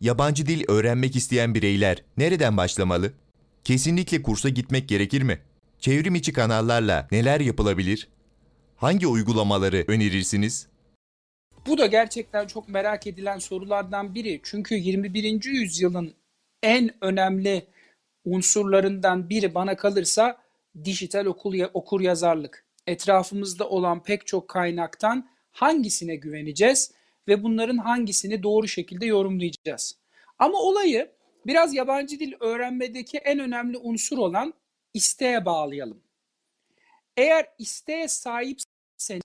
Yabancı dil öğrenmek isteyen bireyler nereden başlamalı? Kesinlikle kursa gitmek gerekir mi? Çevrim içi kanallarla neler yapılabilir? Hangi uygulamaları önerirsiniz? Bu da gerçekten çok merak edilen sorulardan biri. Çünkü 21. yüzyılın en önemli unsurlarından biri bana kalırsa dijital okul okur yazarlık. Etrafımızda olan pek çok kaynaktan hangisine güveneceğiz ve bunların hangisini doğru şekilde yorumlayacağız. Ama olayı biraz yabancı dil öğrenmedeki en önemli unsur olan isteğe bağlayalım. Eğer isteğe sahipseniz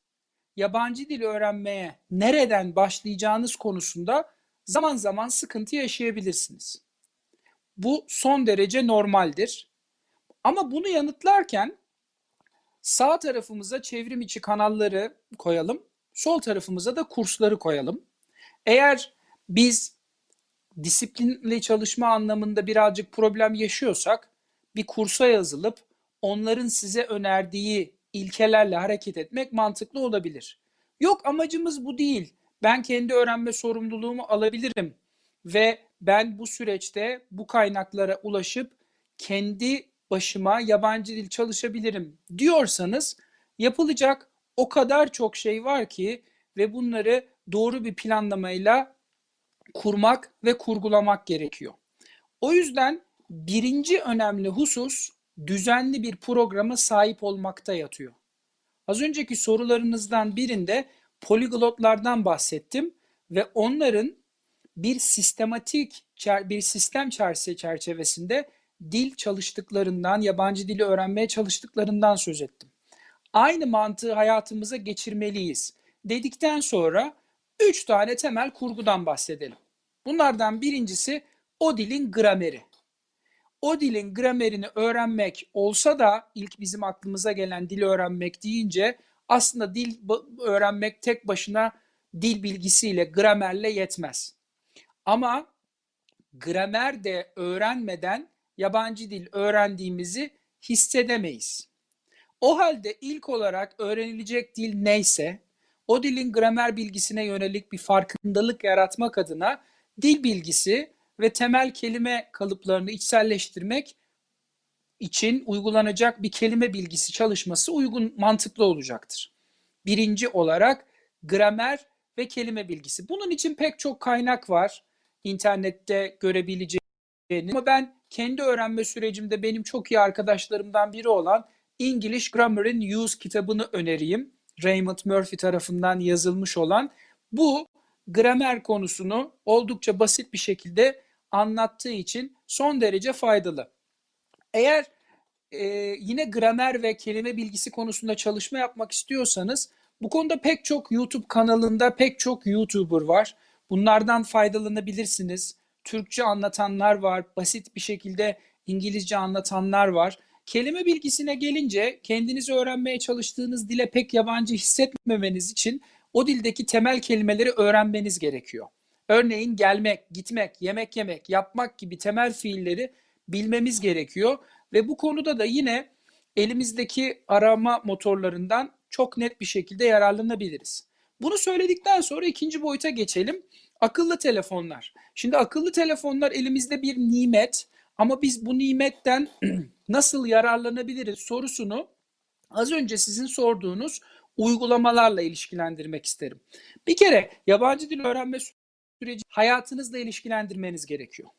yabancı dil öğrenmeye nereden başlayacağınız konusunda zaman zaman sıkıntı yaşayabilirsiniz. Bu son derece normaldir. Ama bunu yanıtlarken sağ tarafımıza çevrim içi kanalları koyalım, sol tarafımıza da kursları koyalım. Eğer biz disiplinli çalışma anlamında birazcık problem yaşıyorsak bir kursa yazılıp onların size önerdiği ilkelerle hareket etmek mantıklı olabilir. Yok amacımız bu değil. Ben kendi öğrenme sorumluluğumu alabilirim ve ben bu süreçte bu kaynaklara ulaşıp kendi başıma yabancı dil çalışabilirim diyorsanız yapılacak o kadar çok şey var ki ve bunları doğru bir planlamayla kurmak ve kurgulamak gerekiyor. O yüzden birinci önemli husus düzenli bir programa sahip olmakta yatıyor. Az önceki sorularınızdan birinde poliglotlardan bahsettim ve onların bir sistematik bir sistem çerçevesinde dil çalıştıklarından, yabancı dili öğrenmeye çalıştıklarından söz ettim. Aynı mantığı hayatımıza geçirmeliyiz dedikten sonra üç tane temel kurgudan bahsedelim. Bunlardan birincisi o dilin grameri. O dilin gramerini öğrenmek olsa da ilk bizim aklımıza gelen dil öğrenmek deyince aslında dil öğrenmek tek başına dil bilgisiyle, gramerle yetmez. Ama gramer de öğrenmeden yabancı dil öğrendiğimizi hissedemeyiz. O halde ilk olarak öğrenilecek dil neyse, o dilin gramer bilgisine yönelik bir farkındalık yaratmak adına dil bilgisi ve temel kelime kalıplarını içselleştirmek için uygulanacak bir kelime bilgisi çalışması uygun mantıklı olacaktır. Birinci olarak gramer ve kelime bilgisi. Bunun için pek çok kaynak var. internette görebileceğiniz ama ben kendi öğrenme sürecimde benim çok iyi arkadaşlarımdan biri olan English Grammar in Use kitabını önereyim. Raymond Murphy tarafından yazılmış olan bu gramer konusunu oldukça basit bir şekilde anlattığı için son derece faydalı. Eğer e, yine gramer ve kelime bilgisi konusunda çalışma yapmak istiyorsanız bu konuda pek çok YouTube kanalında pek çok YouTuber var. Bunlardan faydalanabilirsiniz. Türkçe anlatanlar var, basit bir şekilde İngilizce anlatanlar var. Kelime bilgisine gelince kendinizi öğrenmeye çalıştığınız dile pek yabancı hissetmemeniz için o dildeki temel kelimeleri öğrenmeniz gerekiyor. Örneğin gelmek, gitmek, yemek yemek, yapmak gibi temel fiilleri bilmemiz gerekiyor ve bu konuda da yine elimizdeki arama motorlarından çok net bir şekilde yararlanabiliriz. Bunu söyledikten sonra ikinci boyuta geçelim. Akıllı telefonlar. Şimdi akıllı telefonlar elimizde bir nimet ama biz bu nimetten nasıl yararlanabiliriz sorusunu az önce sizin sorduğunuz uygulamalarla ilişkilendirmek isterim. Bir kere yabancı dil öğrenme süreci hayatınızla ilişkilendirmeniz gerekiyor.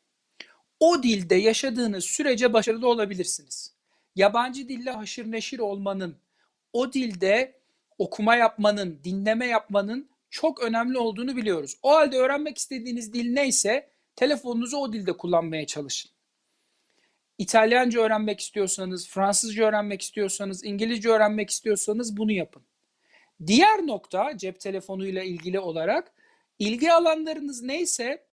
O dilde yaşadığınız sürece başarılı olabilirsiniz. Yabancı dille haşır neşir olmanın, o dilde okuma yapmanın, dinleme yapmanın çok önemli olduğunu biliyoruz. O halde öğrenmek istediğiniz dil neyse telefonunuzu o dilde kullanmaya çalışın. İtalyanca öğrenmek istiyorsanız, Fransızca öğrenmek istiyorsanız, İngilizce öğrenmek istiyorsanız bunu yapın. Diğer nokta cep telefonuyla ilgili olarak ilgi alanlarınız neyse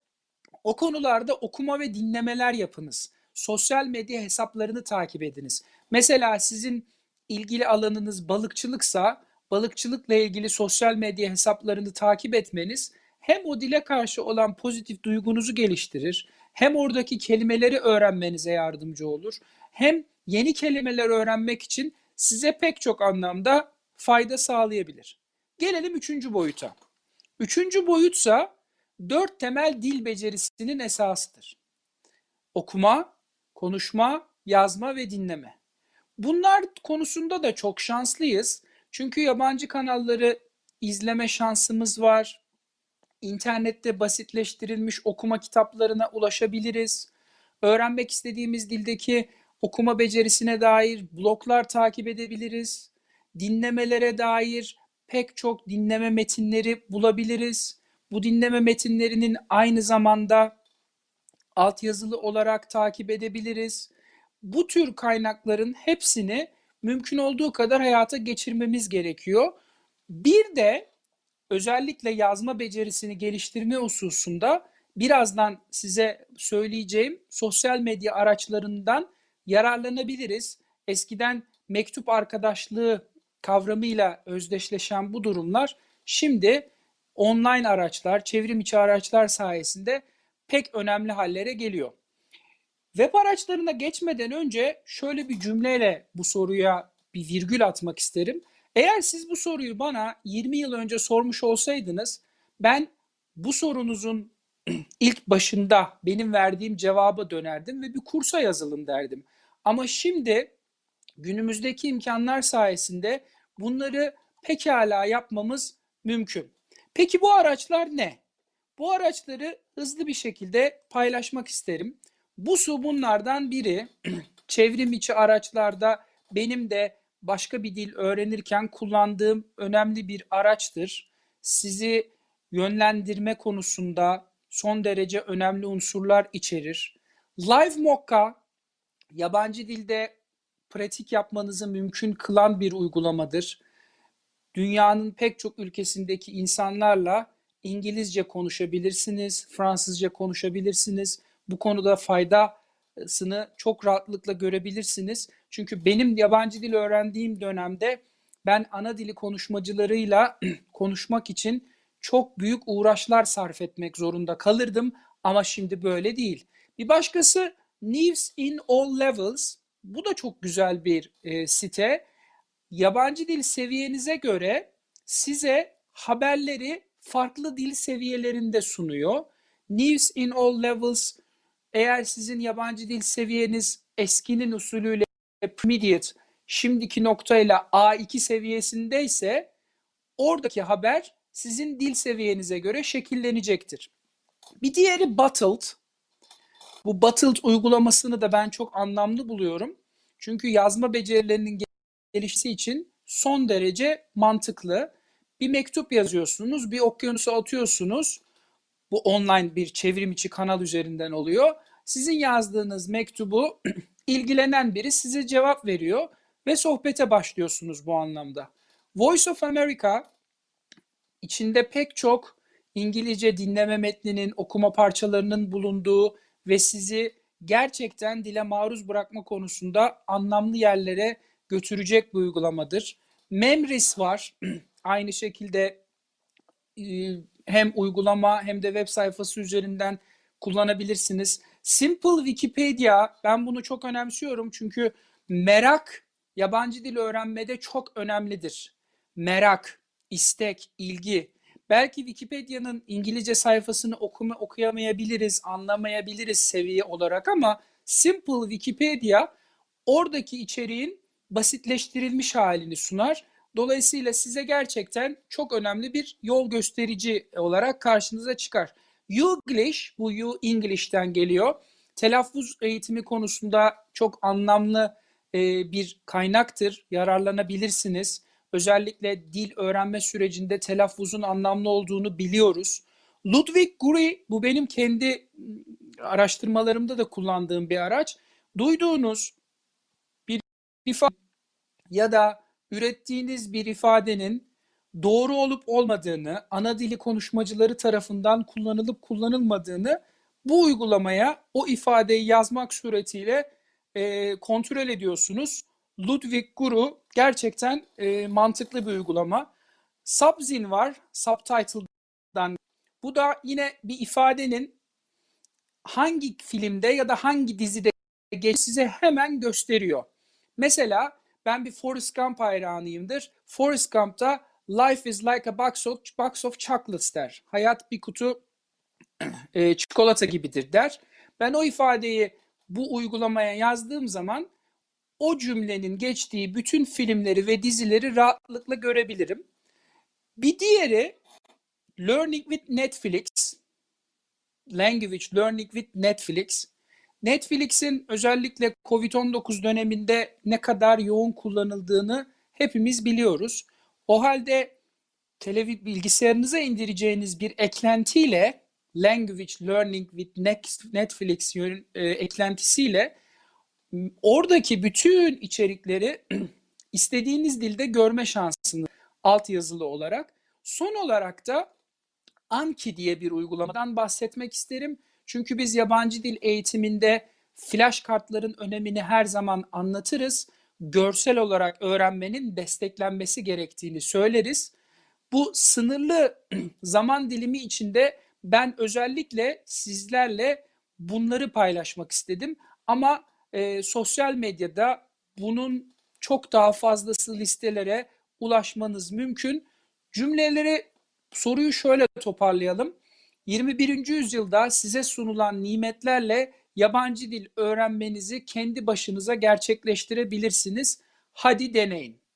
o konularda okuma ve dinlemeler yapınız. Sosyal medya hesaplarını takip ediniz. Mesela sizin ilgili alanınız balıkçılıksa balıkçılıkla ilgili sosyal medya hesaplarını takip etmeniz hem o dile karşı olan pozitif duygunuzu geliştirir, hem oradaki kelimeleri öğrenmenize yardımcı olur, hem yeni kelimeler öğrenmek için size pek çok anlamda fayda sağlayabilir. Gelelim üçüncü boyuta. Üçüncü boyutsa dört temel dil becerisinin esasıdır. Okuma, konuşma, yazma ve dinleme. Bunlar konusunda da çok şanslıyız. Çünkü yabancı kanalları izleme şansımız var. İnternette basitleştirilmiş okuma kitaplarına ulaşabiliriz. Öğrenmek istediğimiz dildeki okuma becerisine dair bloglar takip edebiliriz. Dinlemelere dair pek çok dinleme metinleri bulabiliriz. Bu dinleme metinlerinin aynı zamanda altyazılı olarak takip edebiliriz. Bu tür kaynakların hepsini mümkün olduğu kadar hayata geçirmemiz gerekiyor. Bir de özellikle yazma becerisini geliştirme hususunda birazdan size söyleyeceğim sosyal medya araçlarından yararlanabiliriz. Eskiden mektup arkadaşlığı kavramıyla özdeşleşen bu durumlar şimdi online araçlar, çevrim içi araçlar sayesinde pek önemli hallere geliyor. Web araçlarına geçmeden önce şöyle bir cümleyle bu soruya bir virgül atmak isterim. Eğer siz bu soruyu bana 20 yıl önce sormuş olsaydınız ben bu sorunuzun ilk başında benim verdiğim cevaba dönerdim ve bir kursa yazılın derdim. Ama şimdi günümüzdeki imkanlar sayesinde bunları pekala yapmamız mümkün. Peki bu araçlar ne? Bu araçları hızlı bir şekilde paylaşmak isterim. Bu su bunlardan biri. Çevrim içi araçlarda benim de başka bir dil öğrenirken kullandığım önemli bir araçtır. Sizi yönlendirme konusunda son derece önemli unsurlar içerir. Live Mokka yabancı dilde pratik yapmanızı mümkün kılan bir uygulamadır. Dünyanın pek çok ülkesindeki insanlarla İngilizce konuşabilirsiniz, Fransızca konuşabilirsiniz. Bu konuda faydasını çok rahatlıkla görebilirsiniz. Çünkü benim yabancı dil öğrendiğim dönemde ben ana dili konuşmacılarıyla konuşmak için çok büyük uğraşlar sarf etmek zorunda kalırdım ama şimdi böyle değil. Bir başkası News in All Levels. Bu da çok güzel bir e, site. Yabancı dil seviyenize göre size haberleri farklı dil seviyelerinde sunuyor. News in All Levels eğer sizin yabancı dil seviyeniz eskinin usulüyle intermediate şimdiki noktayla A2 seviyesindeyse oradaki haber sizin dil seviyenize göre şekillenecektir. Bir diğeri Bottled. Bu Bottled uygulamasını da ben çok anlamlı buluyorum. Çünkü yazma becerilerinin gelişmesi için son derece mantıklı. Bir mektup yazıyorsunuz, bir okyanusa atıyorsunuz. Bu online bir çevrim içi kanal üzerinden oluyor. Sizin yazdığınız mektubu ilgilenen biri size cevap veriyor ve sohbete başlıyorsunuz bu anlamda. Voice of America içinde pek çok İngilizce dinleme metninin, okuma parçalarının bulunduğu ve sizi gerçekten dile maruz bırakma konusunda anlamlı yerlere götürecek bir uygulamadır. Memris var. Aynı şekilde hem uygulama hem de web sayfası üzerinden kullanabilirsiniz. Simple Wikipedia ben bunu çok önemsiyorum çünkü merak yabancı dil öğrenmede çok önemlidir. Merak, istek, ilgi. Belki Wikipedia'nın İngilizce sayfasını okuma okuyamayabiliriz, anlamayabiliriz seviye olarak ama Simple Wikipedia oradaki içeriğin basitleştirilmiş halini sunar. Dolayısıyla size gerçekten çok önemli bir yol gösterici olarak karşınıza çıkar. Youglish, bu You English'ten geliyor. Telaffuz eğitimi konusunda çok anlamlı e, bir kaynaktır. Yararlanabilirsiniz. Özellikle dil öğrenme sürecinde telaffuzun anlamlı olduğunu biliyoruz. Ludwig Guri, bu benim kendi araştırmalarımda da kullandığım bir araç. Duyduğunuz bir ifade ya da ürettiğiniz bir ifadenin doğru olup olmadığını, ana dili konuşmacıları tarafından kullanılıp kullanılmadığını bu uygulamaya o ifadeyi yazmak suretiyle e, kontrol ediyorsunuz. Ludwig Guru gerçekten e, mantıklı bir uygulama. Subzin var, subtitle'dan. Bu da yine bir ifadenin hangi filmde ya da hangi dizide geç size hemen gösteriyor. Mesela ben bir Forrest Gump hayranıyımdır. Forrest Gump'ta Life is like a box of, box of chocolates der. Hayat bir kutu e, çikolata gibidir der. Ben o ifadeyi bu uygulamaya yazdığım zaman o cümlenin geçtiği bütün filmleri ve dizileri rahatlıkla görebilirim. Bir diğeri Learning with Netflix. Language Learning with Netflix. Netflix'in özellikle Covid-19 döneminde ne kadar yoğun kullanıldığını hepimiz biliyoruz. O halde televiz bilgisayarınıza indireceğiniz bir eklentiyle Language Learning with Netflix e, eklentisiyle oradaki bütün içerikleri istediğiniz dilde görme şansını alt yazılı olarak. Son olarak da Anki diye bir uygulamadan bahsetmek isterim. Çünkü biz yabancı dil eğitiminde flash kartların önemini her zaman anlatırız. Görsel olarak öğrenmenin desteklenmesi gerektiğini söyleriz. Bu sınırlı zaman dilimi içinde ben özellikle sizlerle bunları paylaşmak istedim. Ama e, sosyal medyada bunun çok daha fazlası listelere ulaşmanız mümkün. Cümleleri soruyu şöyle toparlayalım. 21. yüzyılda size sunulan nimetlerle yabancı dil öğrenmenizi kendi başınıza gerçekleştirebilirsiniz. Hadi deneyin.